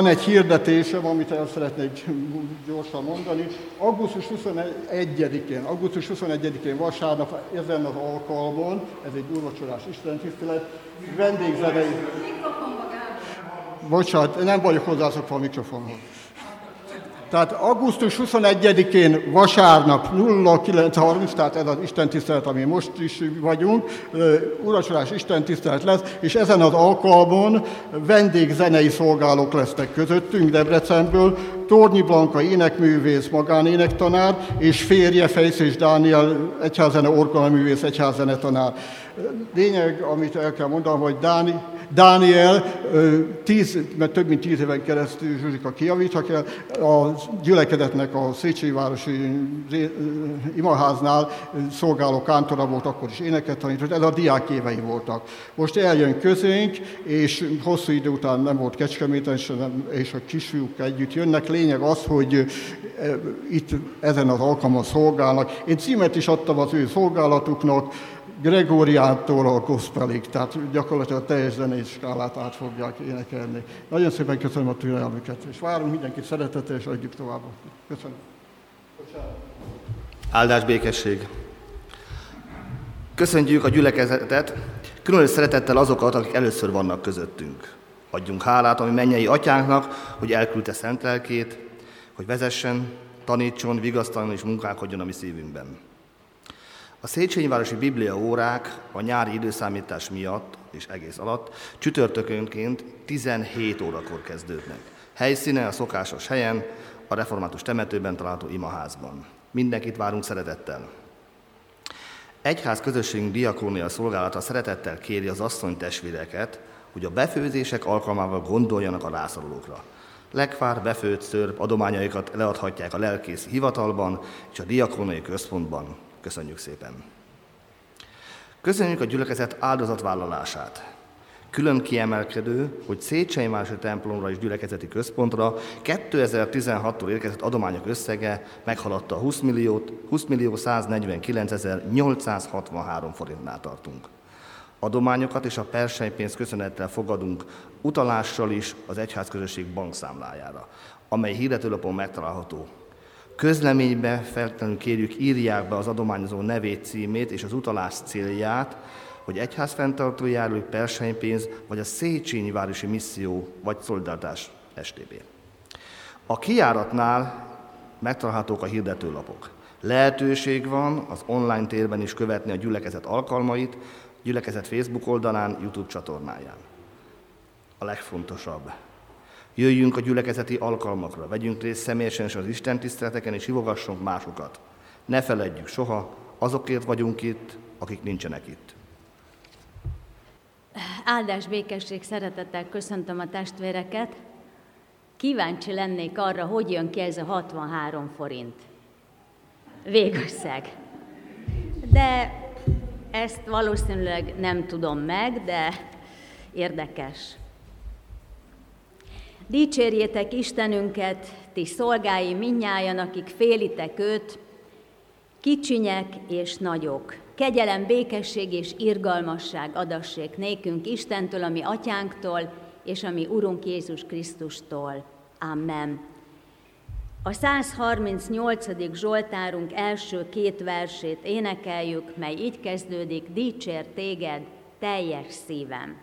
Van egy hirdetésem, amit el szeretnék gyorsan mondani. Augusztus 21-én, augusztus 21-én vasárnap ezen az alkalmon, ez egy úrvacsorás istentisztelet, vendégzenei... Bocsánat, nem vagyok hozzászokva a mikrofonhoz. Tehát augusztus 21-én vasárnap 09.30, tehát ez az istentisztelet, ami most is vagyunk, uracsolás istentisztelet lesz, és ezen az alkalmon vendégzenei szolgálók lesznek közöttünk Debrecenből, Tornyi Blanka énekművész, magánénektanár, és férje Fejszés Dániel egyházene orgonaművész, egyházene tanár. Lényeg, amit el kell mondanom, hogy Dáni, Dániel, tíz, mert több mint tíz éven keresztül Zsuzsika kijavítha kell, a gyülekedetnek a Széchenyi Városi Imaháznál szolgáló kántora volt, akkor is éneket tanított, ez a diák évei voltak. Most eljön közénk, és hosszú idő után nem volt Kecskeméten, és a kisfiúk együtt jönnek. Lényeg az, hogy itt ezen az alkalmon szolgálnak. Én címet is adtam az ő szolgálatuknak, Gregóriától a gospelig, tehát gyakorlatilag a teljes zenei skálát át fogják énekelni. Nagyon szépen köszönöm a türelmüket, és várom mindenkit szeretettel, és adjuk tovább. Köszönöm. Áldás békesség. Köszöntjük a gyülekezetet, különös szeretettel azokat, akik először vannak közöttünk. Adjunk hálát, ami mennyei atyánknak, hogy elküldte szent lelkét, hogy vezessen, tanítson, vigasztaljon és munkálkodjon a mi szívünkben. A Széchenyi Biblia órák a nyári időszámítás miatt és egész alatt csütörtökönként 17 órakor kezdődnek. Helyszíne a szokásos helyen, a református temetőben található imaházban. Mindenkit várunk szeretettel. Egyház közösségünk diakónia szolgálata szeretettel kéri az asszony testvéreket, hogy a befőzések alkalmával gondoljanak a rászorulókra. Lekvár, befőtt szörp adományaikat leadhatják a lelkész hivatalban és a diakóniai központban. Köszönjük szépen! Köszönjük a gyülekezet áldozatvállalását. Külön kiemelkedő, hogy Széchenyi templomra és gyülekezeti központra 2016-tól érkezett adományok összege meghaladta 20 milliót, 20 millió 149 863 forintnál tartunk. Adományokat és a persejpénzt köszönettel fogadunk utalással is az egyházközösség bankszámlájára, amely hirdetőlapon megtalálható Közleménybe feltétlenül kérjük, írják be az adományozó nevét, címét és az utalás célját, hogy egyház fenntartó járulék, persejpénz, vagy a Széchenyi Városi Misszió, vagy Szolidaritás STB. A kiáratnál megtalálhatók a hirdetőlapok. Lehetőség van az online térben is követni a gyülekezet alkalmait, gyülekezet Facebook oldalán, YouTube csatornáján. A legfontosabb, Jöjjünk a gyülekezeti alkalmakra, vegyünk részt személyesen is az Isten tiszteleteken, és hívogassunk másokat. Ne feledjük soha, azokért vagyunk itt, akik nincsenek itt. Áldás békesség szeretettel köszöntöm a testvéreket. Kíváncsi lennék arra, hogy jön ki ez a 63 forint. Végösszeg. De ezt valószínűleg nem tudom meg, de érdekes. Dicsérjétek Istenünket, ti szolgái minnyájan, akik félitek őt, kicsinyek és nagyok. Kegyelem, békesség és irgalmasság adassék nékünk Istentől, ami atyánktól, és ami Urunk Jézus Krisztustól. Amen. A 138. Zsoltárunk első két versét énekeljük, mely így kezdődik, dicsér téged teljes szívem.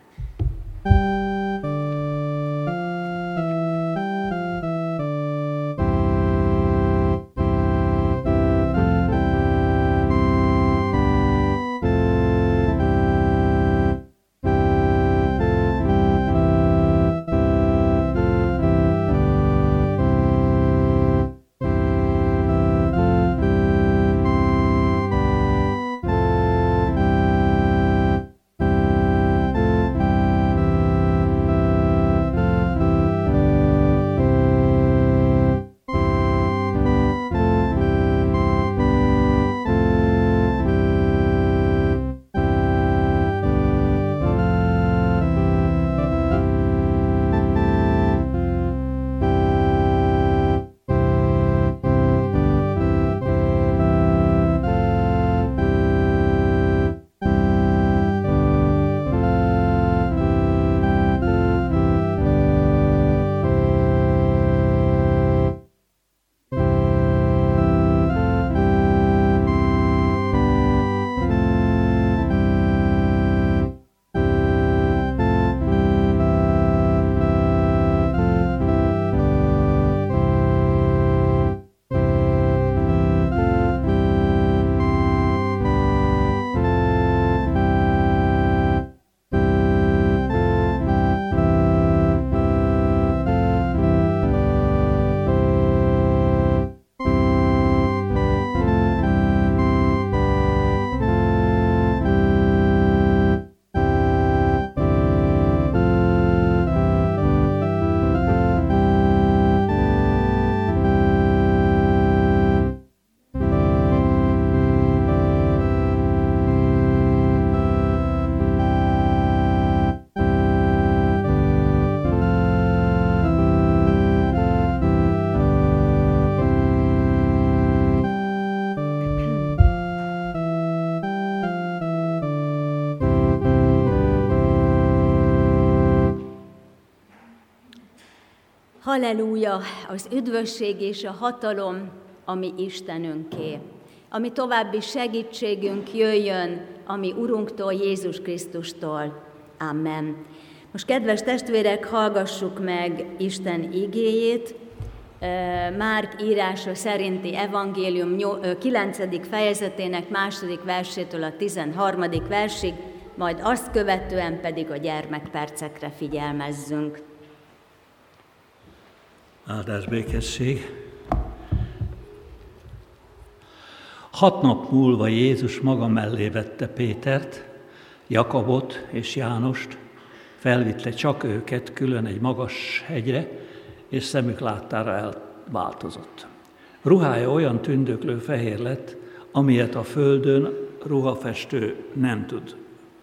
Halleluja, az üdvösség és a hatalom, ami Istenünké. Ami további segítségünk jöjjön, ami Urunktól, Jézus Krisztustól. Amen. Most kedves testvérek, hallgassuk meg Isten igéjét. Márk írása szerinti evangélium 9. fejezetének második versétől a 13. versig, majd azt követően pedig a gyermekpercekre figyelmezzünk. Áldás békesség. Hat nap múlva Jézus maga mellé vette Pétert, Jakabot és Jánost, felvitte csak őket külön egy magas hegyre, és szemük láttára elváltozott. Ruhája olyan tündöklő fehér lett, amilyet a földön ruhafestő nem tud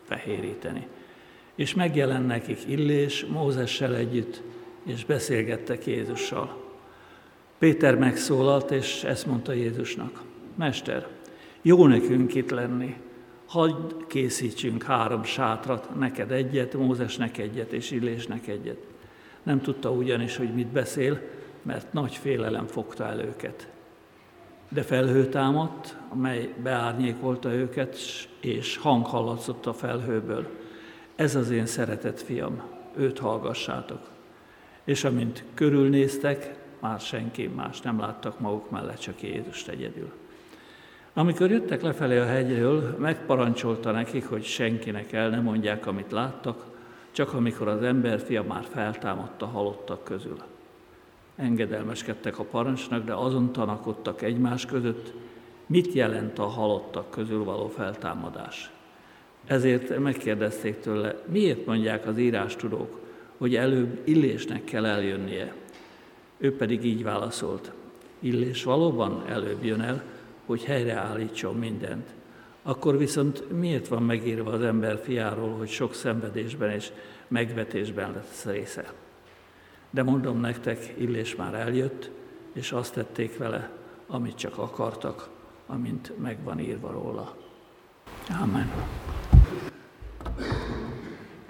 fehéríteni. És megjelent nekik Illés Mózessel együtt, és beszélgettek Jézussal. Péter megszólalt, és ezt mondta Jézusnak. Mester, jó nekünk itt lenni. Hadd készítsünk három sátrat, neked egyet, Mózesnek egyet, és Illésnek egyet. Nem tudta ugyanis, hogy mit beszél, mert nagy félelem fogta el őket. De felhő támadt, amely beárnyékolta őket, és hang hallatszott a felhőből. Ez az én szeretett fiam, őt hallgassátok. És amint körülnéztek, már senki más nem láttak maguk mellett, csak Jézust egyedül. Amikor jöttek lefelé a hegyről, megparancsolta nekik, hogy senkinek el ne mondják, amit láttak, csak amikor az ember fia már feltámadt halottak közül. Engedelmeskedtek a parancsnak, de azon tanakodtak egymás között, mit jelent a halottak közül való feltámadás. Ezért megkérdezték tőle, miért mondják az írástudók, hogy előbb Illésnek kell eljönnie. Ő pedig így válaszolt, Illés valóban előbb jön el, hogy helyreállítson mindent. Akkor viszont miért van megírva az ember fiáról, hogy sok szenvedésben és megvetésben lesz része? De mondom nektek, Illés már eljött, és azt tették vele, amit csak akartak, amint megvan írva róla. Amen.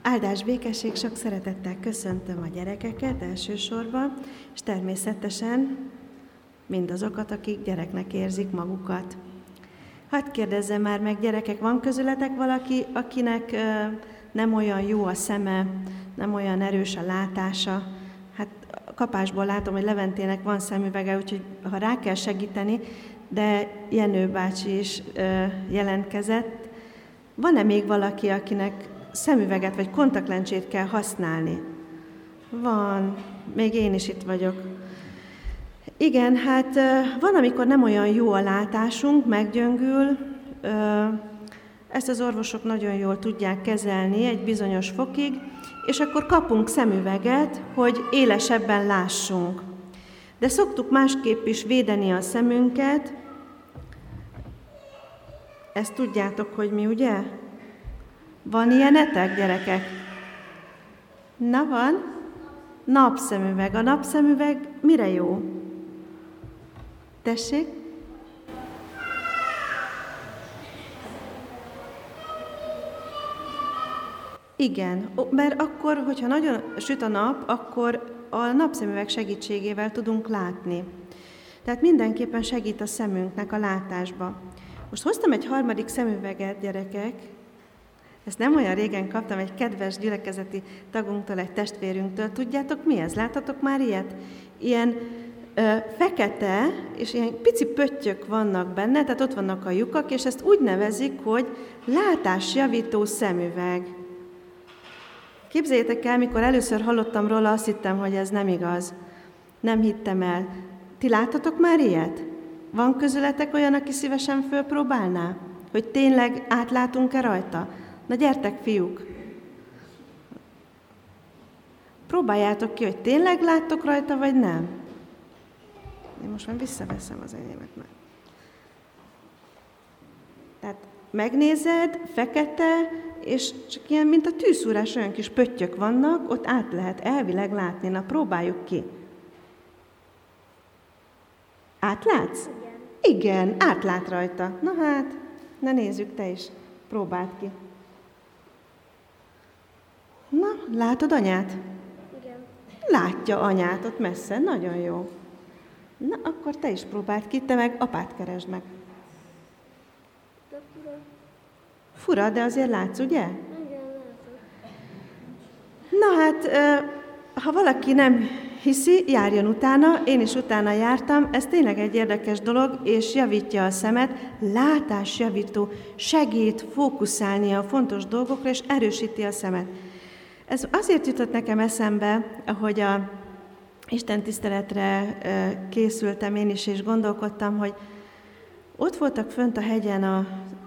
Áldás békesség, sok szeretettel köszöntöm a gyerekeket elsősorban, és természetesen mindazokat, akik gyereknek érzik magukat. Hadd kérdezzem már meg, gyerekek, van közületek valaki, akinek nem olyan jó a szeme, nem olyan erős a látása? Hát kapásból látom, hogy Leventének van szemüvege, úgyhogy ha rá kell segíteni, de Jenő bácsi is jelentkezett. Van-e még valaki, akinek szemüveget vagy kontaktlencsét kell használni? Van, még én is itt vagyok. Igen, hát van, amikor nem olyan jó a látásunk, meggyöngül, ezt az orvosok nagyon jól tudják kezelni egy bizonyos fokig, és akkor kapunk szemüveget, hogy élesebben lássunk. De szoktuk másképp is védeni a szemünket. Ezt tudjátok, hogy mi, ugye? Van ilyenetek, gyerekek? Na van? Napszemüveg. A napszemüveg mire jó? Tessék? Igen, mert akkor, hogyha nagyon süt a nap, akkor a napszemüveg segítségével tudunk látni. Tehát mindenképpen segít a szemünknek a látásba. Most hoztam egy harmadik szemüveget, gyerekek. Ezt nem olyan régen kaptam egy kedves gyülekezeti tagunktól, egy testvérünktől. Tudjátok mi ez? Láttatok már ilyet? Ilyen fekete, és ilyen pici pöttyök vannak benne, tehát ott vannak a lyukak, és ezt úgy nevezik, hogy látásjavító szemüveg. Képzeljétek el, mikor először hallottam róla, azt hittem, hogy ez nem igaz. Nem hittem el. Ti láttatok már ilyet? Van közületek olyan, aki szívesen fölpróbálná? Hogy tényleg átlátunk-e rajta? Na gyertek, fiúk! Próbáljátok ki, hogy tényleg láttok rajta, vagy nem. Én most már visszaveszem az enyémet meg. Tehát megnézed, fekete, és csak ilyen, mint a tűszúrás, olyan kis pöttyök vannak, ott át lehet elvileg látni. Na, próbáljuk ki. Átlátsz? Igen. Igen, átlát rajta. Na hát, na nézzük, te is. Próbáld ki. Na, látod anyát? Igen. Látja anyát ott messze, nagyon jó. Na, akkor te is próbáld ki, te meg apát keresd meg. Fura, de azért látsz, ugye? Na hát, ha valaki nem hiszi, járjon utána, én is utána jártam, ez tényleg egy érdekes dolog, és javítja a szemet, látásjavító, segít fókuszálni a fontos dolgokra, és erősíti a szemet. Ez azért jutott nekem eszembe, ahogy a Isten tiszteletre készültem én is, és gondolkodtam, hogy ott voltak fönt a hegyen a,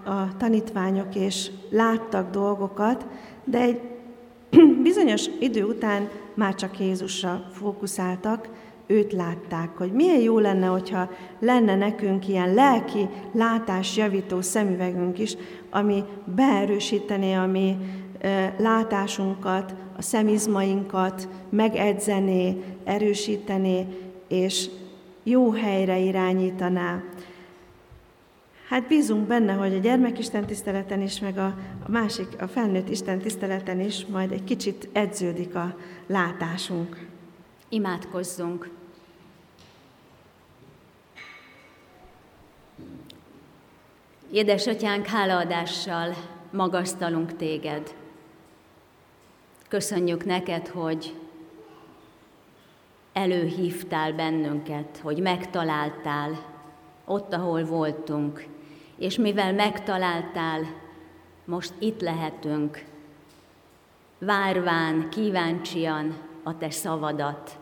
a tanítványok, és láttak dolgokat, de egy bizonyos idő után már csak Jézusra fókuszáltak, őt látták, hogy milyen jó lenne, hogyha lenne nekünk ilyen lelki látásjavító szemüvegünk is, ami beerősítené a mi látásunkat, a szemizmainkat, megedzené, erősítené, és jó helyre irányítaná. Hát bízunk benne, hogy a gyermekisten tiszteleten is, meg a, a másik, a felnőtt Isten tiszteleten is majd egy kicsit edződik a látásunk. Imádkozzunk! Édesatyánk, hálaadással magasztalunk téged. Köszönjük neked, hogy előhívtál bennünket, hogy megtaláltál ott, ahol voltunk, és mivel megtaláltál, most itt lehetünk, várván, kíváncsian a te szavadat.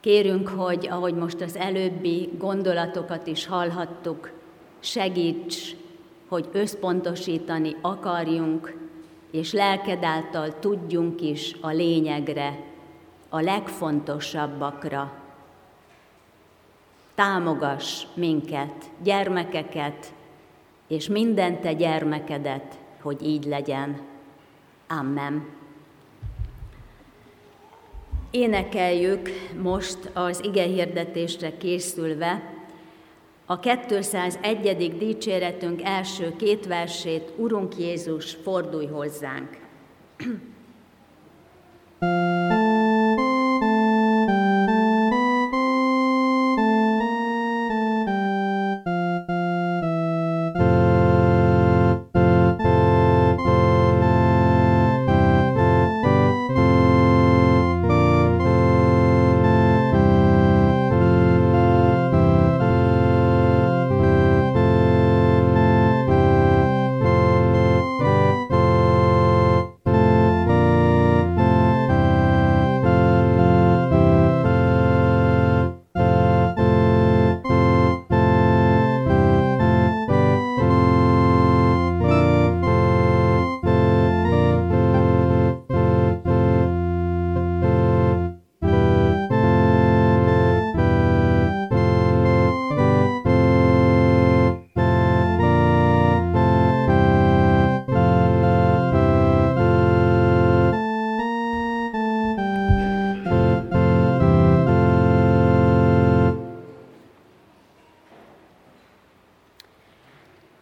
Kérünk, hogy ahogy most az előbbi gondolatokat is hallhattuk, segíts, hogy összpontosítani akarjunk, és lelked által tudjunk is a lényegre, a legfontosabbakra. Támogass minket, gyermekeket, és minden te gyermekedet, hogy így legyen. Amen. Énekeljük most az ige hirdetésre készülve a 201. dicséretünk első két versét, Urunk Jézus, fordulj hozzánk!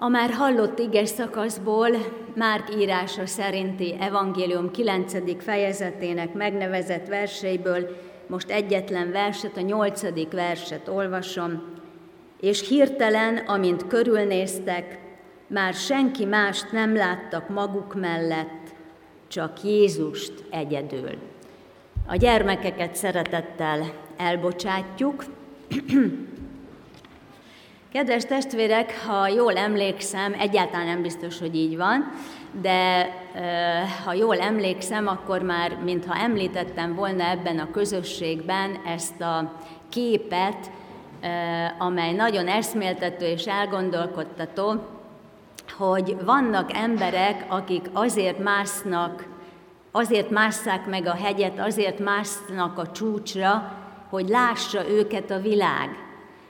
A már hallott iges szakaszból Márk írása szerinti evangélium 9. fejezetének megnevezett verseiből most egyetlen verset, a nyolcadik verset olvasom, és hirtelen, amint körülnéztek, már senki mást nem láttak maguk mellett, csak Jézust egyedül. A gyermekeket szeretettel elbocsátjuk, Kedves testvérek, ha jól emlékszem, egyáltalán nem biztos, hogy így van, de ha jól emlékszem, akkor már, mintha említettem volna ebben a közösségben ezt a képet, amely nagyon eszméltető és elgondolkodtató, hogy vannak emberek, akik azért másznak, azért másszák meg a hegyet, azért másznak a csúcsra, hogy lássa őket a világ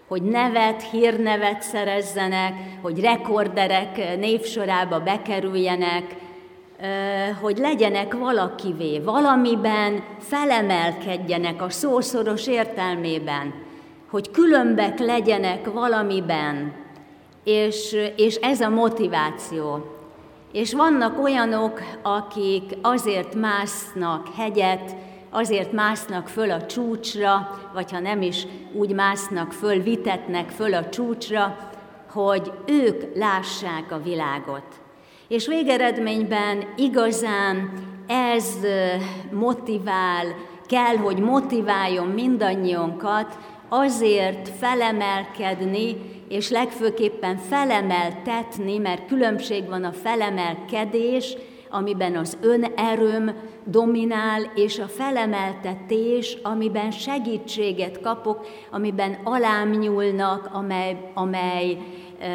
hogy nevet, hírnevet szerezzenek, hogy rekorderek névsorába bekerüljenek, hogy legyenek valakivé, valamiben felemelkedjenek a szószoros értelmében, hogy különbek legyenek valamiben, és, és ez a motiváció. És vannak olyanok, akik azért másznak hegyet, azért másznak föl a csúcsra, vagy ha nem is úgy másznak föl, vitetnek föl a csúcsra, hogy ők lássák a világot. És végeredményben igazán ez motivál, kell, hogy motiváljon mindannyiunkat azért felemelkedni, és legfőképpen felemeltetni, mert különbség van a felemelkedés, amiben az önerőm dominál, és a felemeltetés, amiben segítséget kapok, amiben alám nyúlnak, amely, amely ö,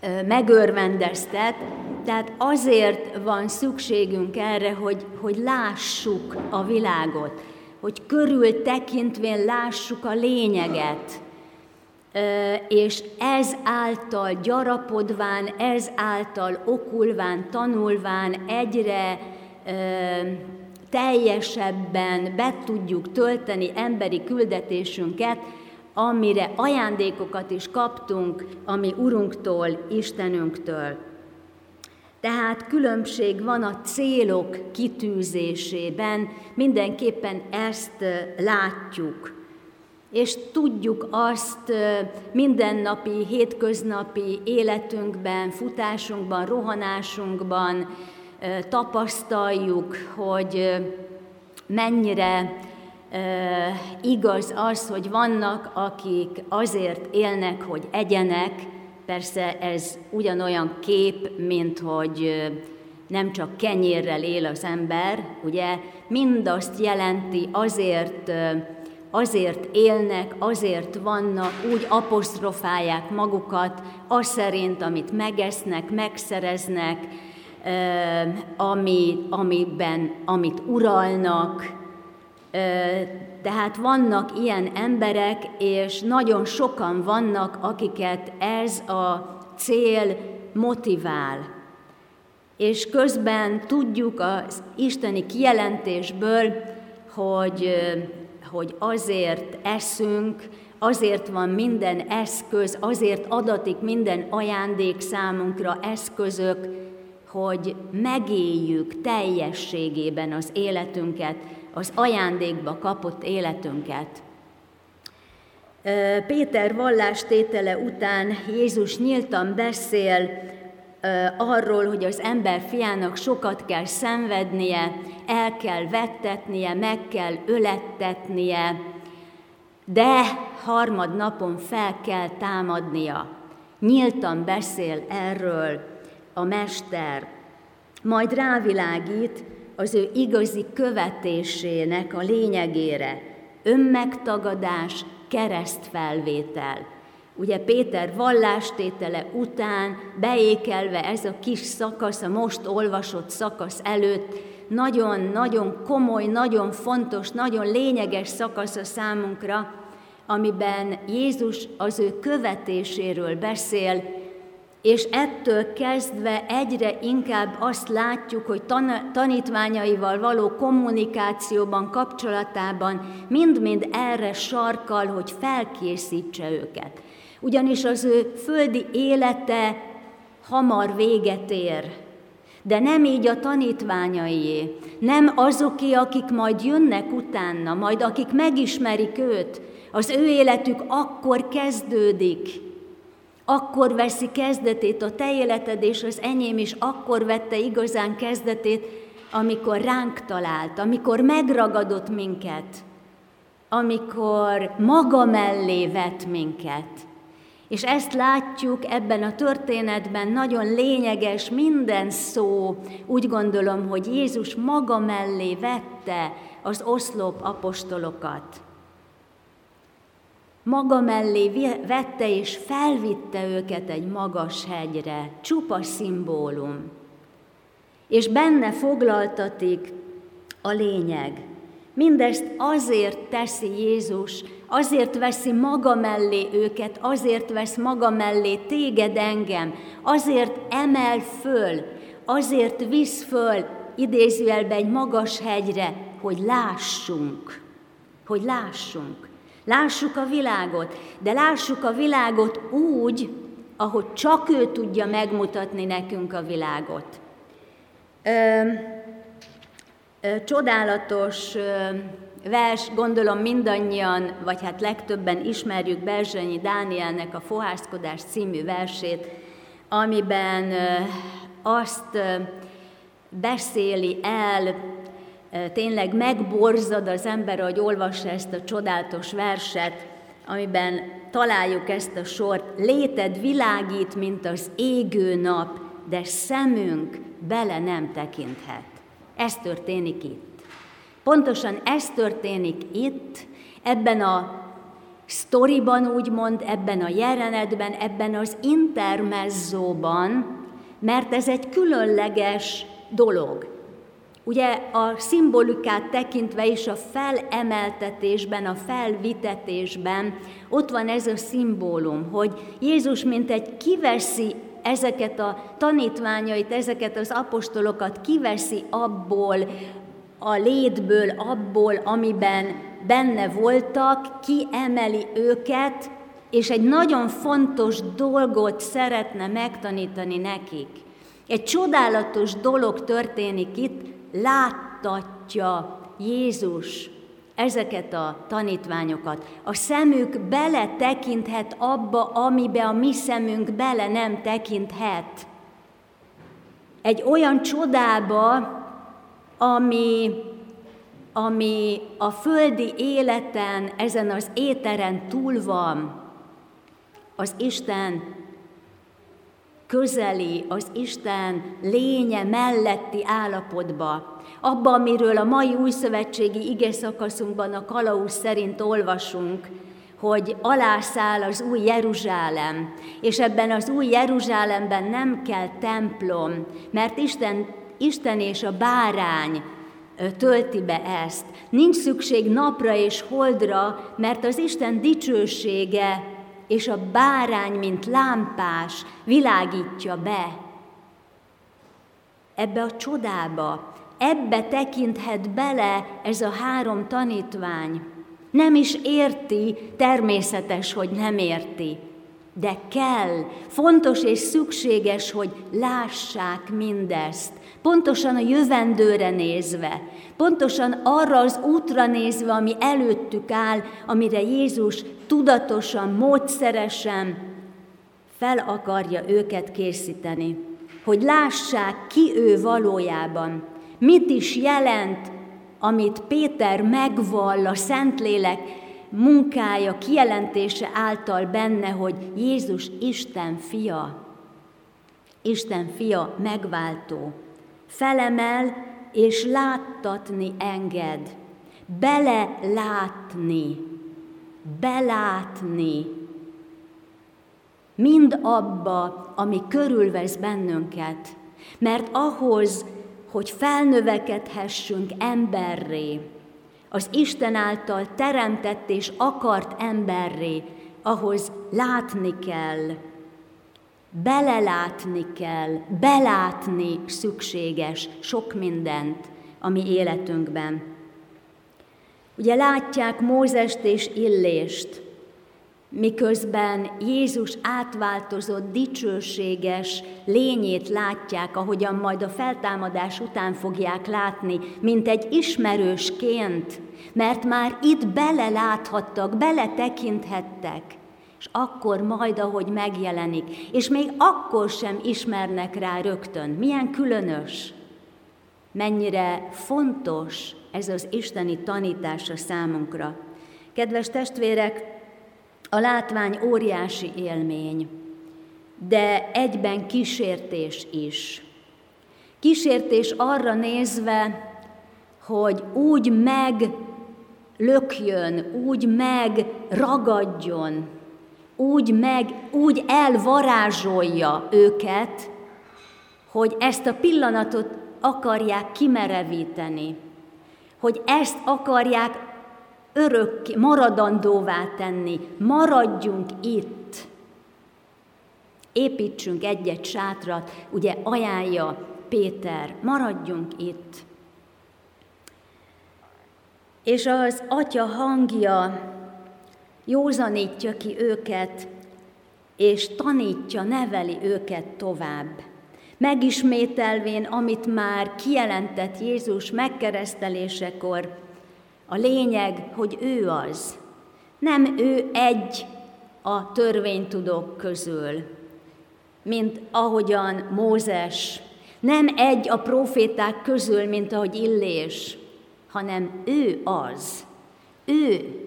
ö, megörvendeztet. Tehát azért van szükségünk erre, hogy, hogy lássuk a világot, hogy körül tekintvén lássuk a lényeget, és ez által gyarapodván, ez által okulván, tanulván egyre teljesebben be tudjuk tölteni emberi küldetésünket, amire ajándékokat is kaptunk, ami Urunktól, Istenünktől. Tehát különbség van a célok kitűzésében, mindenképpen ezt látjuk és tudjuk azt mindennapi, hétköznapi életünkben, futásunkban, rohanásunkban tapasztaljuk, hogy mennyire igaz az, hogy vannak, akik azért élnek, hogy egyenek, persze ez ugyanolyan kép, mint hogy nem csak kenyérrel él az ember, ugye? Mindazt jelenti azért azért élnek, azért vannak, úgy apostrofálják magukat, az szerint, amit megesznek, megszereznek, ami, amiben, amit uralnak. Tehát vannak ilyen emberek, és nagyon sokan vannak, akiket ez a cél motivál. És közben tudjuk az isteni kijelentésből, hogy hogy azért eszünk, azért van minden eszköz, azért adatik minden ajándék számunkra eszközök, hogy megéljük teljességében az életünket, az ajándékba kapott életünket. Péter vallástétele után Jézus nyíltan beszél arról, hogy az ember fiának sokat kell szenvednie, el kell vettetnie, meg kell ölettetnie, de harmad napon fel kell támadnia. Nyíltan beszél erről a mester, majd rávilágít az ő igazi követésének a lényegére, önmegtagadás, keresztfelvétel. Ugye Péter vallástétele után beékelve ez a kis szakasz, a most olvasott szakasz előtt, nagyon-nagyon komoly, nagyon fontos, nagyon lényeges szakasz a számunkra, amiben Jézus az ő követéséről beszél, és ettől kezdve egyre inkább azt látjuk, hogy tanítványaival való kommunikációban, kapcsolatában mind-mind erre sarkal, hogy felkészítse őket ugyanis az ő földi élete hamar véget ér. De nem így a tanítványaié, nem azoké, akik majd jönnek utána, majd akik megismerik őt, az ő életük akkor kezdődik, akkor veszi kezdetét a te életed, és az enyém is akkor vette igazán kezdetét, amikor ránk talált, amikor megragadott minket, amikor maga mellé vett minket. És ezt látjuk ebben a történetben, nagyon lényeges minden szó. Úgy gondolom, hogy Jézus maga mellé vette az oszlop apostolokat. Maga mellé vette és felvitte őket egy magas hegyre, csupa szimbólum. És benne foglaltatik a lényeg. Mindezt azért teszi Jézus, azért veszi maga mellé őket, azért vesz maga mellé téged engem, azért emel föl, azért visz föl, idézőjelbe egy magas hegyre, hogy lássunk, hogy lássunk. Lássuk a világot, de lássuk a világot úgy, ahogy csak ő tudja megmutatni nekünk a világot. Csodálatos vers, gondolom mindannyian, vagy hát legtöbben ismerjük Berzsenyi Dánielnek a Fohászkodás című versét, amiben azt beszéli el, tényleg megborzad az ember, hogy olvassa ezt a csodálatos verset, amiben találjuk ezt a sort. Léted világít, mint az égő nap, de szemünk bele nem tekinthet. Ez történik itt. Pontosan ez történik itt, ebben a sztoriban, úgymond, ebben a jelenetben, ebben az intermezzóban, mert ez egy különleges dolog. Ugye a szimbolikát tekintve is a felemeltetésben, a felvitetésben ott van ez a szimbólum, hogy Jézus mint egy kiveszi ezeket a tanítványait, ezeket az apostolokat kiveszi abból, a létből, abból, amiben benne voltak, kiemeli őket, és egy nagyon fontos dolgot szeretne megtanítani nekik. Egy csodálatos dolog történik itt, láttatja Jézus ezeket a tanítványokat. A szemük bele tekinthet abba, amibe a mi szemünk bele nem tekinthet. Egy olyan csodába, ami, ami a földi életen, ezen az éteren túl van, az Isten közeli, az Isten lénye melletti állapotba, abba, amiről a mai újszövetségi ige szakaszunkban a kalauz szerint olvasunk, hogy alászáll az új Jeruzsálem, és ebben az új Jeruzsálemben nem kell templom, mert Isten Isten és a bárány tölti be ezt. Nincs szükség napra és holdra, mert az Isten dicsősége és a bárány, mint lámpás, világítja be. Ebbe a csodába, ebbe tekinthet bele ez a három tanítvány. Nem is érti, természetes, hogy nem érti, de kell, fontos és szükséges, hogy lássák mindezt, pontosan a jövendőre nézve, pontosan arra az útra nézve, ami előttük áll, amire Jézus tudatosan, módszeresen fel akarja őket készíteni, hogy lássák, ki ő valójában, mit is jelent, amit Péter megvall a Szentlélek munkája, kijelentése által benne, hogy Jézus Isten fia, Isten fia megváltó. Felemel és láttatni enged, belelátni, belátni, mind abba, ami körülvesz bennünket, mert ahhoz, hogy felnövekedhessünk emberré, az Isten által teremtett és akart emberré, ahhoz látni kell, belelátni kell, belátni szükséges sok mindent a mi életünkben. Ugye látják Mózest és Illést, miközben Jézus átváltozott, dicsőséges lényét látják, ahogyan majd a feltámadás után fogják látni, mint egy ismerősként, mert már itt beleláthattak, beletekinthettek és akkor majd, ahogy megjelenik, és még akkor sem ismernek rá rögtön. Milyen különös, mennyire fontos ez az isteni tanítás a számunkra. Kedves testvérek, a látvány óriási élmény, de egyben kísértés is. Kísértés arra nézve, hogy úgy meglökjön, úgy megragadjon, úgy meg, úgy elvarázsolja őket, hogy ezt a pillanatot akarják kimerevíteni, hogy ezt akarják örök, maradandóvá tenni, maradjunk itt, építsünk egy-egy sátrat, ugye ajánlja Péter, maradjunk itt. És az atya hangja józanítja ki őket, és tanítja, neveli őket tovább. megismételvén, amit már kijelentett Jézus megkeresztelésekor, a lényeg, hogy ő az. Nem ő egy a törvénytudók közül, mint ahogyan Mózes, nem egy a proféták közül, mint ahogy Illés, hanem ő az. Ő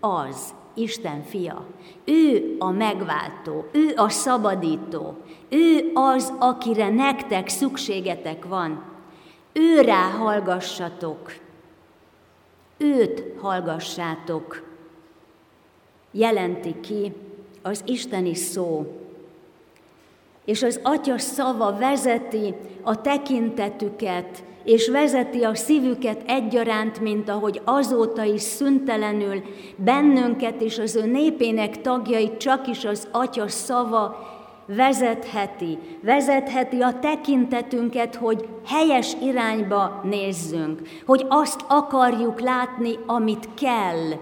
az, Isten fia. Ő a megváltó, ő a szabadító, ő az, akire nektek szükségetek van. Őrá hallgassatok, őt hallgassátok, jelenti ki az isteni szó. És az Atya szava vezeti a tekintetüket, és vezeti a szívüket egyaránt, mint ahogy azóta is szüntelenül bennünket és az ő népének tagjait csak is az Atya szava vezetheti, vezetheti a tekintetünket, hogy helyes irányba nézzünk, hogy azt akarjuk látni, amit kell,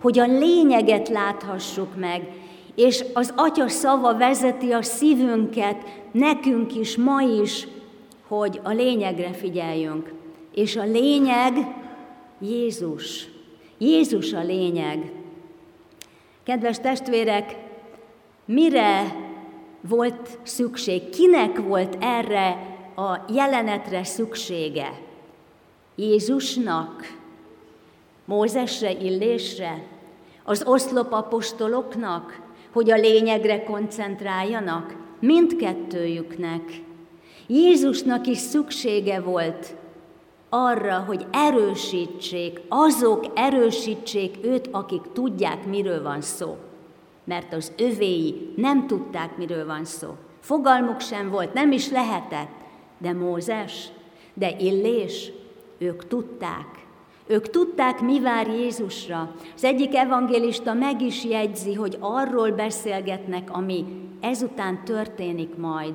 hogy a lényeget láthassuk meg, és az Atya szava vezeti a szívünket, nekünk is, ma is, hogy a lényegre figyeljünk. És a lényeg Jézus. Jézus a lényeg. Kedves testvérek, mire volt szükség? Kinek volt erre a jelenetre szüksége? Jézusnak? Mózesre, Illésre? Az oszlopapostoloknak? Hogy a lényegre koncentráljanak? Mindkettőjüknek. Jézusnak is szüksége volt arra, hogy erősítsék, azok erősítsék őt, akik tudják, miről van szó. Mert az övéi nem tudták, miről van szó. Fogalmuk sem volt, nem is lehetett. De Mózes, de Illés, ők tudták. Ők tudták, mi vár Jézusra. Az egyik evangélista meg is jegyzi, hogy arról beszélgetnek, ami ezután történik majd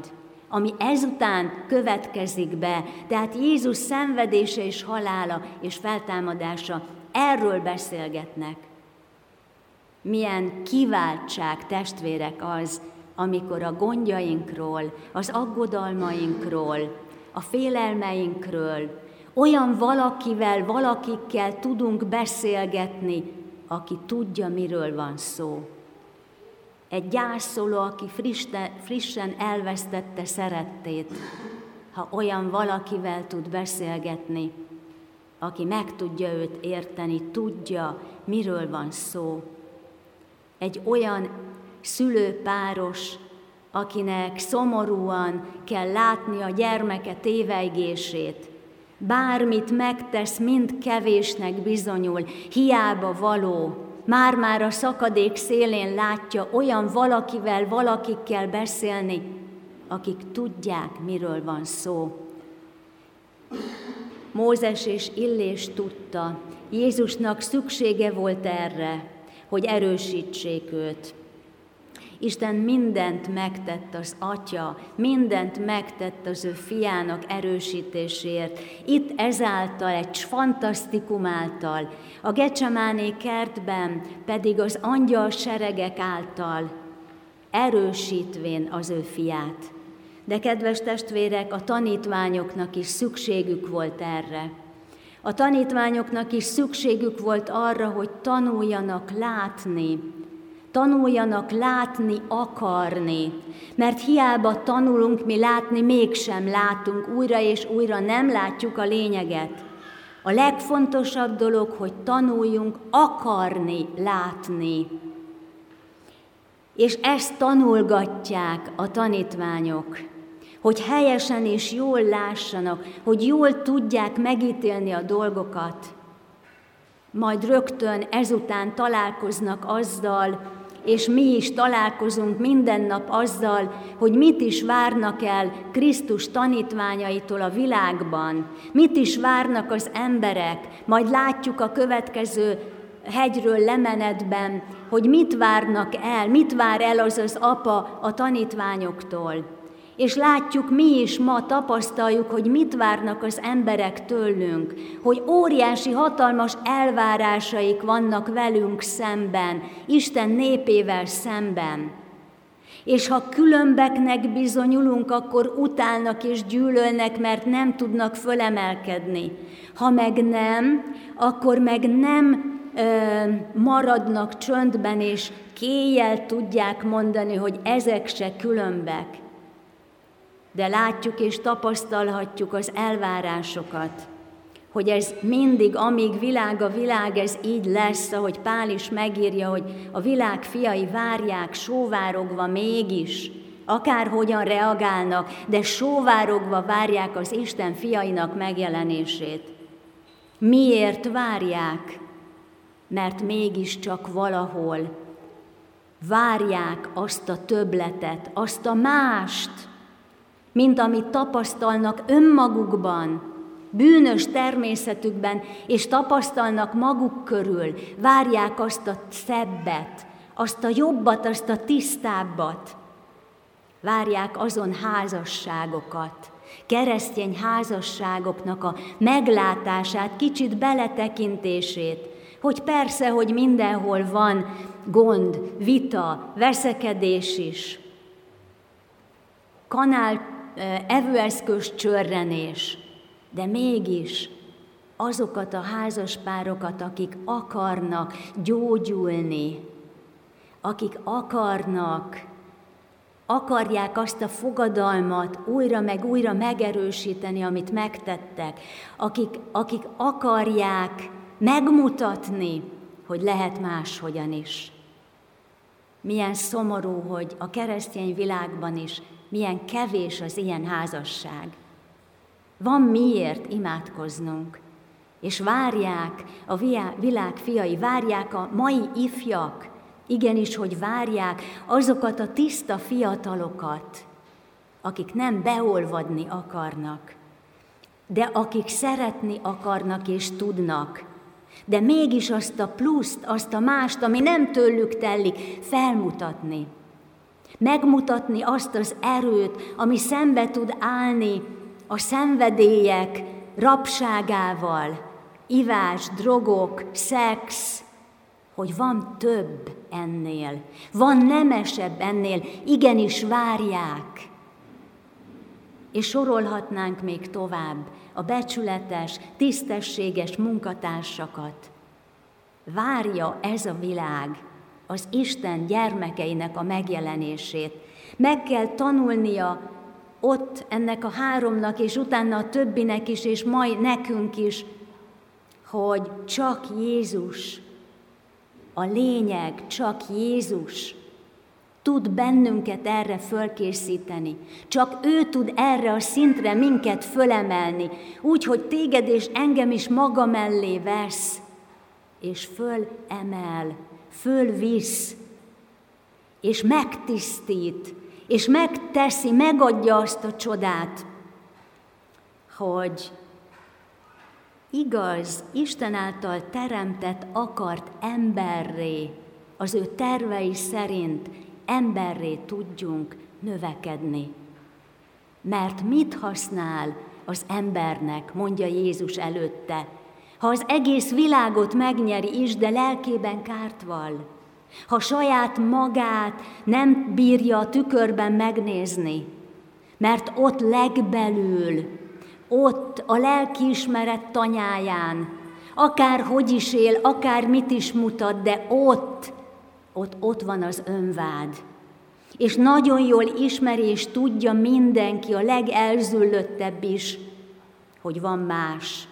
ami ezután következik be. Tehát Jézus szenvedése és halála és feltámadása, erről beszélgetnek. Milyen kiváltság, testvérek az, amikor a gondjainkról, az aggodalmainkról, a félelmeinkről, olyan valakivel, valakikkel tudunk beszélgetni, aki tudja, miről van szó egy gyászoló, aki frissen elvesztette szerettét, ha olyan valakivel tud beszélgetni, aki meg tudja őt érteni, tudja, miről van szó. Egy olyan szülőpáros, akinek szomorúan kell látni a gyermeke tévejgését, bármit megtesz, mind kevésnek bizonyul, hiába való, már-már a szakadék szélén látja olyan valakivel, valakikkel beszélni, akik tudják, miről van szó. Mózes és Illés tudta, Jézusnak szüksége volt erre, hogy erősítsék őt. Isten mindent megtett az Atya, mindent megtett az ő fiának erősítésért. Itt ezáltal, egy fantasztikum által, a Gecsemáné kertben pedig az angyal seregek által erősítvén az ő fiát. De kedves testvérek, a tanítványoknak is szükségük volt erre. A tanítványoknak is szükségük volt arra, hogy tanuljanak látni, Tanuljanak látni, akarni, mert hiába tanulunk mi látni, mégsem látunk, újra és újra nem látjuk a lényeget. A legfontosabb dolog, hogy tanuljunk akarni, látni. És ezt tanulgatják a tanítványok, hogy helyesen és jól lássanak, hogy jól tudják megítélni a dolgokat. Majd rögtön ezután találkoznak azzal, és mi is találkozunk minden nap azzal, hogy mit is várnak el Krisztus tanítványaitól a világban, mit is várnak az emberek, majd látjuk a következő hegyről lemenetben, hogy mit várnak el, mit vár el az az apa a tanítványoktól. És látjuk mi is ma, tapasztaljuk, hogy mit várnak az emberek tőlünk, hogy óriási, hatalmas elvárásaik vannak velünk szemben, Isten népével szemben. És ha különbeknek bizonyulunk, akkor utálnak és gyűlölnek, mert nem tudnak fölemelkedni. Ha meg nem, akkor meg nem ö, maradnak csöndben, és kéjjel tudják mondani, hogy ezek se különbek. De látjuk és tapasztalhatjuk az elvárásokat, hogy ez mindig, amíg világ a világ, ez így lesz, ahogy Pál is megírja, hogy a világ fiai várják sóvárogva mégis, akárhogyan reagálnak, de sóvárogva várják az Isten fiainak megjelenését. Miért várják? Mert mégiscsak valahol várják azt a töbletet, azt a mást, mint amit tapasztalnak önmagukban, bűnös természetükben, és tapasztalnak maguk körül, várják azt a szebbet, azt a jobbat, azt a tisztábbat. Várják azon házasságokat, keresztény házasságoknak a meglátását, kicsit beletekintését, hogy persze, hogy mindenhol van gond, vita, veszekedés is, kanál evőeszköz csörrenés, de mégis azokat a házaspárokat, akik akarnak gyógyulni, akik akarnak, akarják azt a fogadalmat újra meg újra megerősíteni, amit megtettek, akik, akik akarják megmutatni, hogy lehet máshogyan is. Milyen szomorú, hogy a keresztény világban is milyen kevés az ilyen házasság. Van miért imádkoznunk, és várják a világ fiai, várják a mai ifjak, igenis, hogy várják azokat a tiszta fiatalokat, akik nem beolvadni akarnak, de akik szeretni akarnak és tudnak, de mégis azt a pluszt, azt a mást, ami nem tőlük tellik, felmutatni. Megmutatni azt az erőt, ami szembe tud állni a szenvedélyek rabságával, ivás, drogok, szex, hogy van több ennél, van nemesebb ennél, igenis várják. És sorolhatnánk még tovább a becsületes, tisztességes munkatársakat. Várja ez a világ az Isten gyermekeinek a megjelenését. Meg kell tanulnia ott ennek a háromnak, és utána a többinek is, és majd nekünk is, hogy csak Jézus, a lényeg csak Jézus tud bennünket erre fölkészíteni. Csak ő tud erre a szintre minket fölemelni, úgy, hogy téged és engem is maga mellé vesz, és fölemel, fölvisz, és megtisztít, és megteszi, megadja azt a csodát, hogy igaz, Isten által teremtett akart emberré, az ő tervei szerint emberré tudjunk növekedni. Mert mit használ az embernek, mondja Jézus előtte, ha az egész világot megnyeri is, de lelkében kárt val? Ha saját magát nem bírja a tükörben megnézni, mert ott legbelül, ott a lelkiismeret tanyáján, akár hogy is él, akár mit is mutat, de ott, ott, ott van az önvád. És nagyon jól ismeri és tudja mindenki, a legelzüllöttebb is, hogy van más,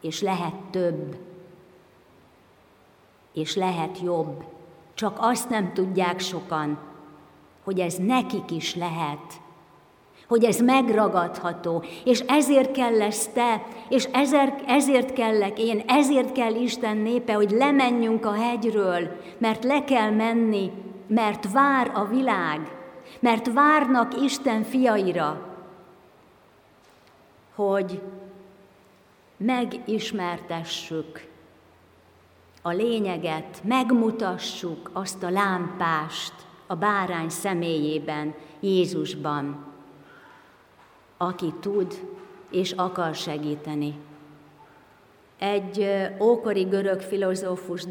és lehet több, és lehet jobb. Csak azt nem tudják sokan, hogy ez nekik is lehet, hogy ez megragadható, és ezért kell lesz te, és ezért, ezért kellek én, ezért kell Isten népe, hogy lemenjünk a hegyről, mert le kell menni, mert vár a világ, mert várnak Isten fiaira, hogy megismertessük a lényeget, megmutassuk azt a lámpást a bárány személyében, Jézusban, aki tud és akar segíteni. Egy ókori görög filozófus,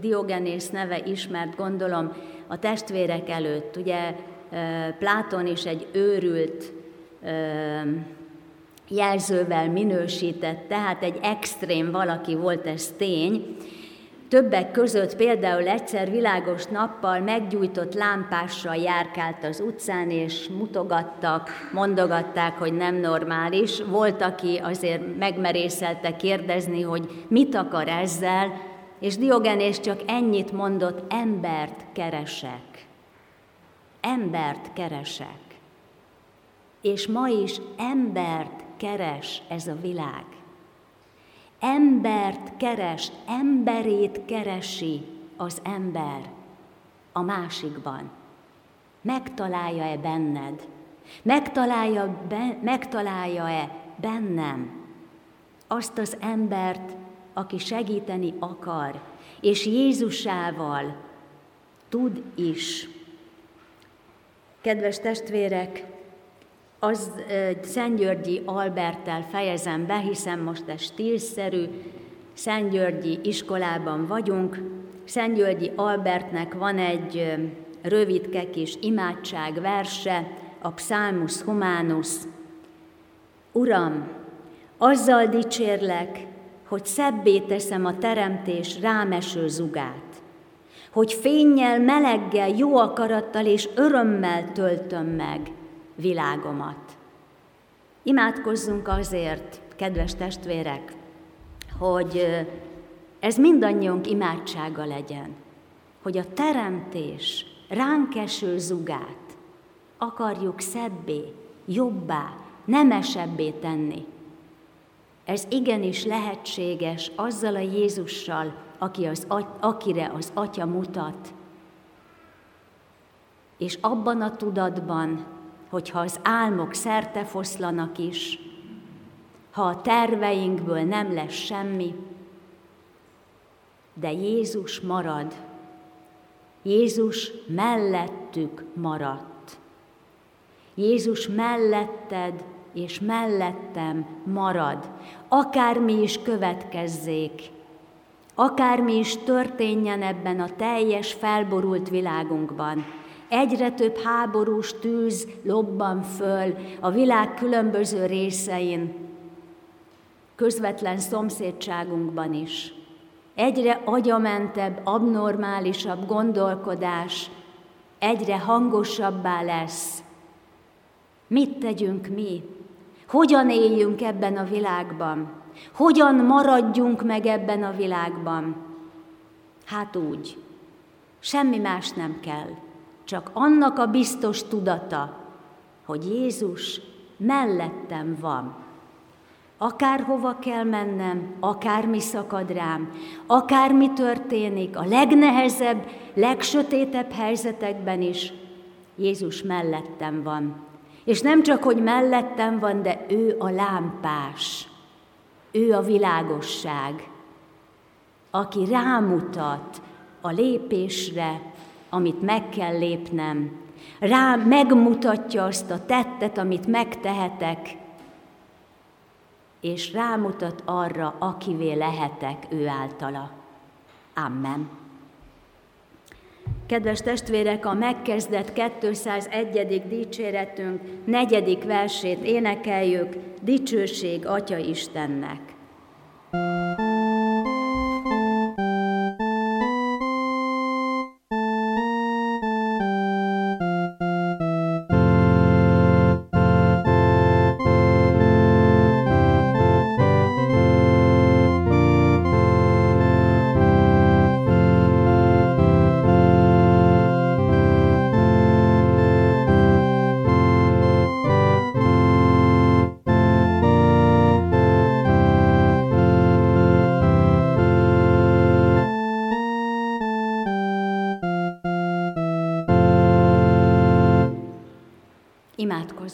Diogenész neve ismert, gondolom, a testvérek előtt, ugye Pláton is egy őrült jelzővel minősített, tehát egy extrém valaki volt ez tény, Többek között például egyszer világos nappal meggyújtott lámpással járkált az utcán, és mutogattak, mondogatták, hogy nem normális. Volt, aki azért megmerészelte kérdezni, hogy mit akar ezzel, és Diogenés csak ennyit mondott, embert keresek. Embert keresek. És ma is embert keres ez a világ embert keres, emberét keresi az ember a másikban. Megtalálja-e benned? Megtalálja be, megtalálja-e bennem azt az embert, aki segíteni akar, és Jézusával tud is. Kedves testvérek, az Szentgyörgyi Alberttel fejezem be, hiszen most ez stílszerű, Szentgyörgyi iskolában vagyunk. Szentgyörgyi Albertnek van egy rövidke kis imádság verse, a Psalmus Humanus. Uram, azzal dicsérlek, hogy szebbé teszem a teremtés rámeső zugát, hogy fényjel, meleggel, jó akarattal és örömmel töltöm meg – világomat. Imádkozzunk azért, kedves testvérek, hogy ez mindannyiunk imádsága legyen, hogy a teremtés ránk eső zugát akarjuk szebbé, jobbá, nemesebbé tenni. Ez igenis lehetséges azzal a Jézussal, aki az, akire az Atya mutat, és abban a tudatban, hogyha az álmok szerte foszlanak is, ha a terveinkből nem lesz semmi, de Jézus marad. Jézus mellettük maradt. Jézus melletted és mellettem marad, akármi is következzék, akármi is történjen ebben a teljes felborult világunkban, Egyre több háborús tűz lobban föl a világ különböző részein, közvetlen szomszédságunkban is. Egyre agyamentebb, abnormálisabb gondolkodás egyre hangosabbá lesz. Mit tegyünk mi? Hogyan éljünk ebben a világban? Hogyan maradjunk meg ebben a világban? Hát úgy, semmi más nem kell csak annak a biztos tudata, hogy Jézus mellettem van. Akárhova kell mennem, akármi szakad rám, akármi történik, a legnehezebb, legsötétebb helyzetekben is, Jézus mellettem van. És nem csak, hogy mellettem van, de ő a lámpás, ő a világosság, aki rámutat a lépésre, amit meg kell lépnem. Rá megmutatja azt a tettet, amit megtehetek, és rámutat arra, akivé lehetek ő általa. Amen. Kedves testvérek, a megkezdett 201. dicséretünk negyedik versét énekeljük, dicsőség Atya Istennek. thank you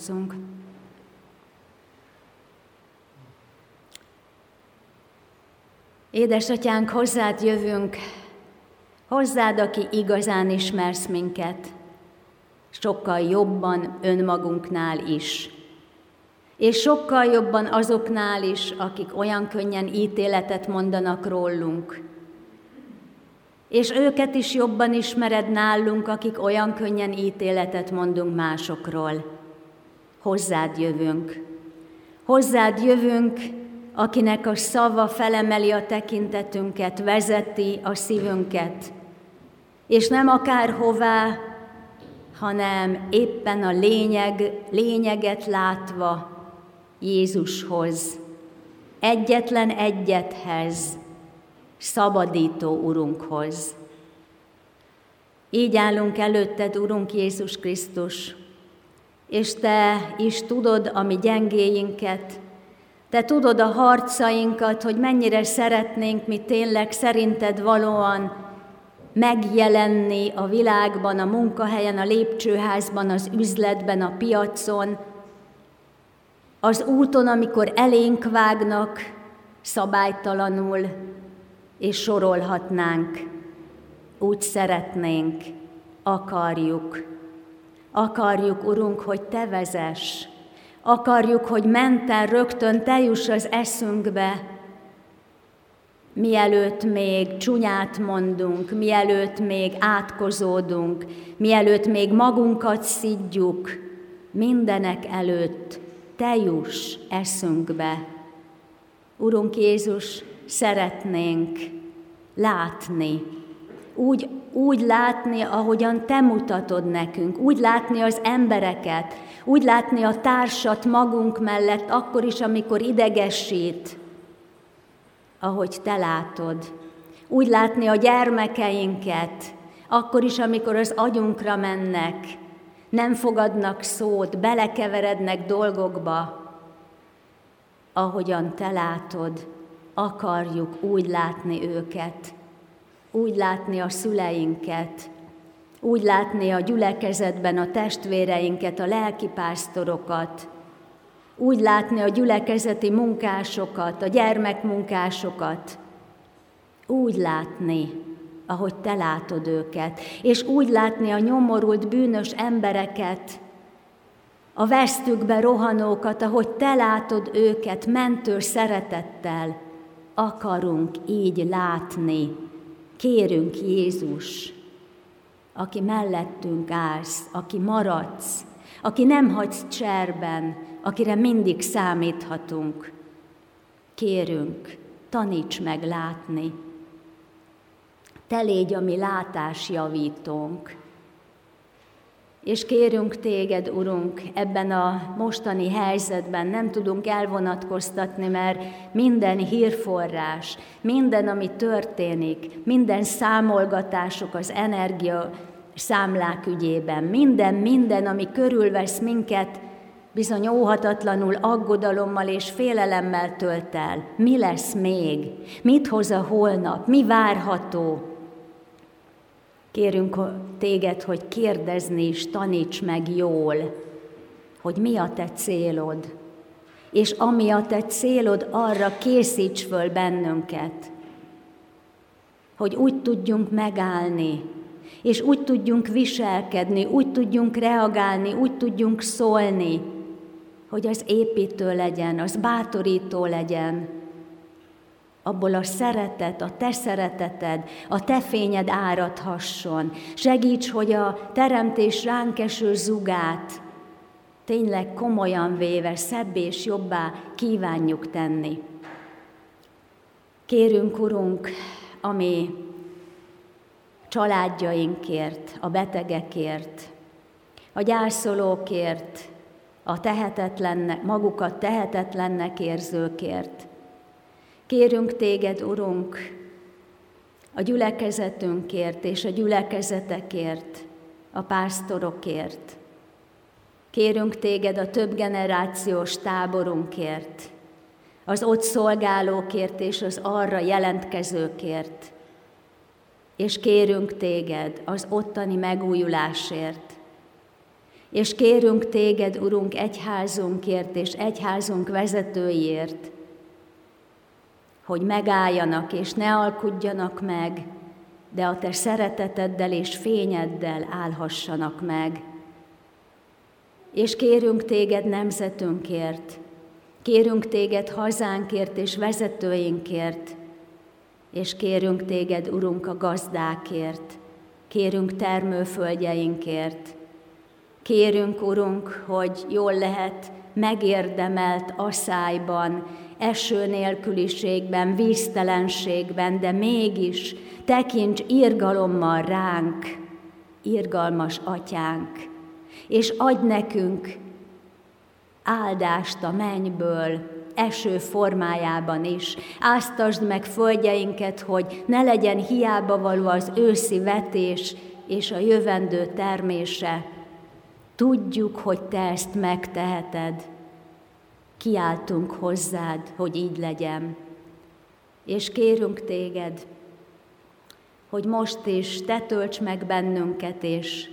Imádkozzunk! Édesatyánk, hozzád jövünk, hozzád, aki igazán ismersz minket, sokkal jobban önmagunknál is, és sokkal jobban azoknál is, akik olyan könnyen ítéletet mondanak rólunk. És őket is jobban ismered nálunk, akik olyan könnyen ítéletet mondunk másokról. Hozzád jövünk. Hozzád jövünk, akinek a szava felemeli a tekintetünket, vezeti a szívünket, és nem akárhová, hanem éppen a lényeg, lényeget látva Jézushoz, egyetlen egyethez, szabadító Urunkhoz. Így állunk előtted, Urunk Jézus Krisztus, és Te is tudod a mi gyengéinket, Te tudod a harcainkat, hogy mennyire szeretnénk mi tényleg szerinted valóan megjelenni a világban, a munkahelyen, a lépcsőházban, az üzletben, a piacon, az úton, amikor elénk vágnak szabálytalanul, és sorolhatnánk. Úgy szeretnénk, akarjuk. Akarjuk, Urunk, hogy Te vezess. Akarjuk, hogy menten rögtön Te juss az eszünkbe, mielőtt még csúnyát mondunk, mielőtt még átkozódunk, mielőtt még magunkat szidjuk, mindenek előtt Te juss eszünkbe. Urunk Jézus, szeretnénk látni, úgy, úgy látni, ahogyan Te mutatod nekünk, úgy látni az embereket, úgy látni a társat magunk mellett, akkor is, amikor idegesít, ahogy Te látod. Úgy látni a gyermekeinket, akkor is, amikor az agyunkra mennek, nem fogadnak szót, belekeverednek dolgokba, ahogyan Te látod, akarjuk úgy látni őket, úgy látni a szüleinket, úgy látni a gyülekezetben a testvéreinket, a lelkipásztorokat, úgy látni a gyülekezeti munkásokat, a gyermekmunkásokat, úgy látni, ahogy te látod őket, és úgy látni a nyomorult, bűnös embereket, a vesztükbe rohanókat, ahogy te látod őket mentő szeretettel, akarunk így látni. Kérünk Jézus, aki mellettünk állsz, aki maradsz, aki nem hagysz cserben, akire mindig számíthatunk. Kérünk, taníts meg látni. Te légy a mi látásjavítónk. És kérünk téged, Urunk, ebben a mostani helyzetben nem tudunk elvonatkoztatni, mert minden hírforrás, minden, ami történik, minden számolgatások az energia számlák ügyében, minden, minden, ami körülvesz minket, bizony óhatatlanul aggodalommal és félelemmel tölt el. Mi lesz még? Mit hoz a holnap? Mi várható? Kérünk téged, hogy kérdezni is taníts meg jól, hogy mi a te célod, és ami a te célod, arra készíts föl bennünket, hogy úgy tudjunk megállni, és úgy tudjunk viselkedni, úgy tudjunk reagálni, úgy tudjunk szólni, hogy az építő legyen, az bátorító legyen, abból a szeretet, a te szereteted, a te fényed áradhasson. Segíts, hogy a teremtés ránk eső zugát tényleg komolyan véve, szebb és jobbá kívánjuk tenni. Kérünk, Urunk, ami családjainkért, a betegekért, a gyászolókért, a tehetetlennek, magukat tehetetlennek érzőkért, Kérünk téged, Urunk, a gyülekezetünkért és a gyülekezetekért, a pásztorokért. Kérünk téged a több generációs táborunkért, az ott szolgálókért és az arra jelentkezőkért. És kérünk téged az ottani megújulásért. És kérünk téged, Urunk, egyházunkért és egyházunk vezetőiért, hogy megálljanak és ne alkudjanak meg, de a te szereteteddel és fényeddel állhassanak meg. És kérünk téged nemzetünkért, kérünk téged hazánkért és vezetőinkért, és kérünk téged, Urunk, a gazdákért, kérünk termőföldjeinkért, kérünk, Urunk, hogy jól lehet megérdemelt asszályban, eső nélküliségben, víztelenségben, de mégis tekints irgalommal ránk, irgalmas atyánk, és adj nekünk áldást a mennyből, eső formájában is. Áztasd meg földjeinket, hogy ne legyen hiába való az őszi vetés és a jövendő termése. Tudjuk, hogy Te ezt megteheted. Kiáltunk hozzád, hogy így legyen. És kérünk Téged, hogy most is Te tölts meg bennünket, és,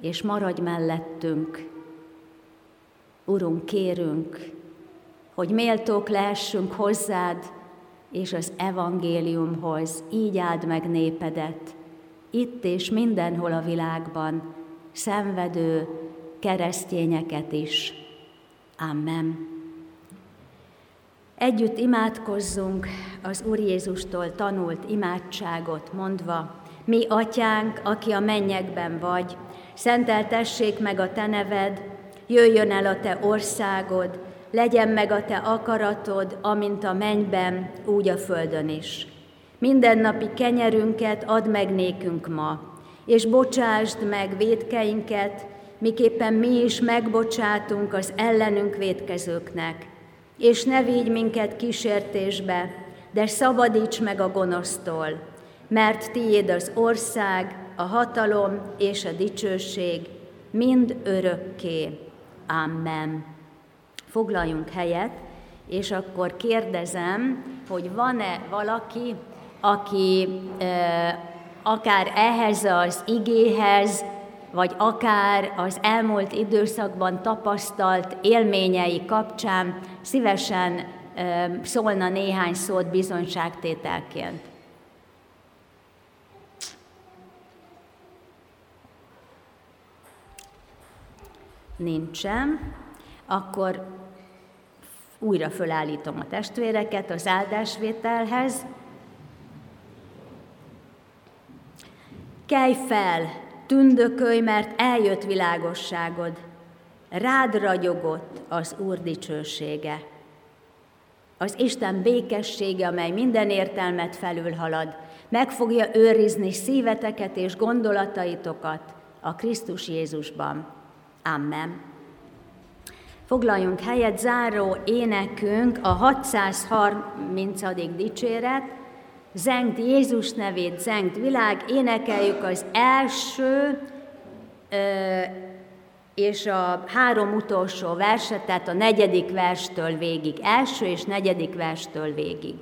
és maradj mellettünk. Urunk, kérünk, hogy méltók lehessünk hozzád és az evangéliumhoz. Így áld meg népedet, itt és mindenhol a világban, szenvedő keresztényeket is. Amen. Együtt imádkozzunk az Úr Jézustól tanult imádságot mondva, mi atyánk, aki a mennyekben vagy, szenteltessék meg a te neved, jöjjön el a te országod, legyen meg a te akaratod, amint a mennyben, úgy a földön is. Mindennapi kenyerünket add meg nékünk ma, és bocsásd meg védkeinket, miképpen mi is megbocsátunk az ellenünk védkezőknek. És ne védj minket kísértésbe, de szabadíts meg a gonosztól, mert tiéd az ország, a hatalom és a dicsőség mind örökké. Amen foglaljunk helyet, és akkor kérdezem, hogy van-e valaki, aki e, akár ehhez az igéhez, vagy akár az elmúlt időszakban tapasztalt élményei kapcsán szívesen szólna néhány szót bizonyságtételként. Nincsen akkor újra fölállítom a testvéreket az áldásvételhez. Kelj fel, tündökölj, mert eljött világosságod, rád ragyogott az Úr dicsősége. Az Isten békessége, amely minden értelmet felülhalad, meg fogja őrizni szíveteket és gondolataitokat a Krisztus Jézusban. Amen. Foglaljunk helyet, záró énekünk a 630. dicséret, Zengt Jézus nevét, zengt világ, énekeljük az első ö, és a három utolsó verset, tehát a negyedik verstől végig, első és negyedik verstől végig.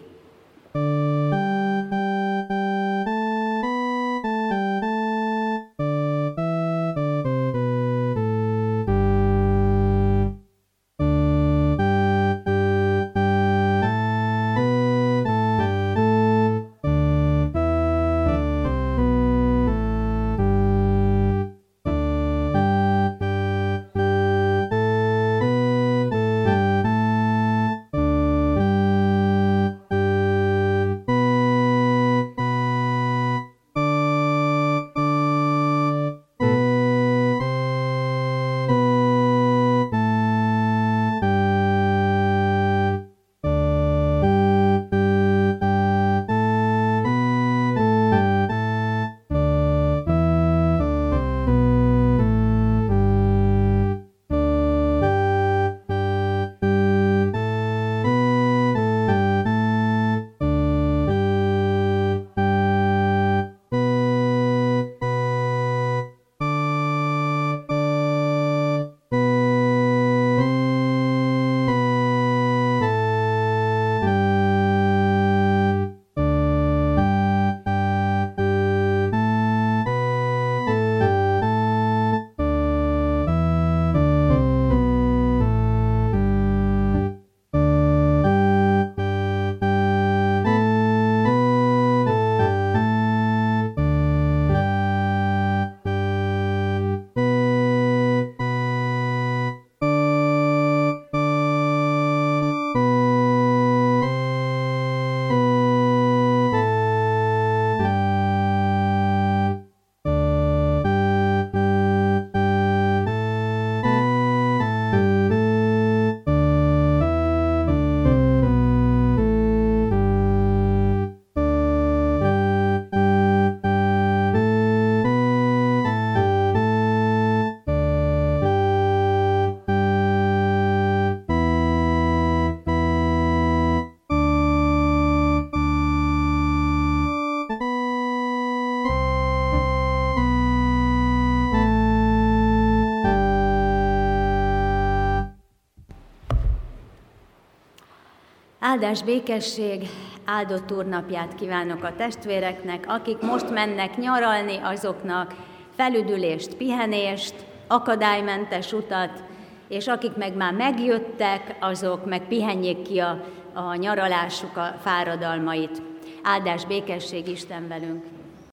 Áldás békesség, áldott úrnapját kívánok a testvéreknek, akik most mennek nyaralni, azoknak felüdülést, pihenést, akadálymentes utat, és akik meg már megjöttek, azok meg pihenjék ki a, a nyaralásuk a fáradalmait. Áldás békesség Isten velünk!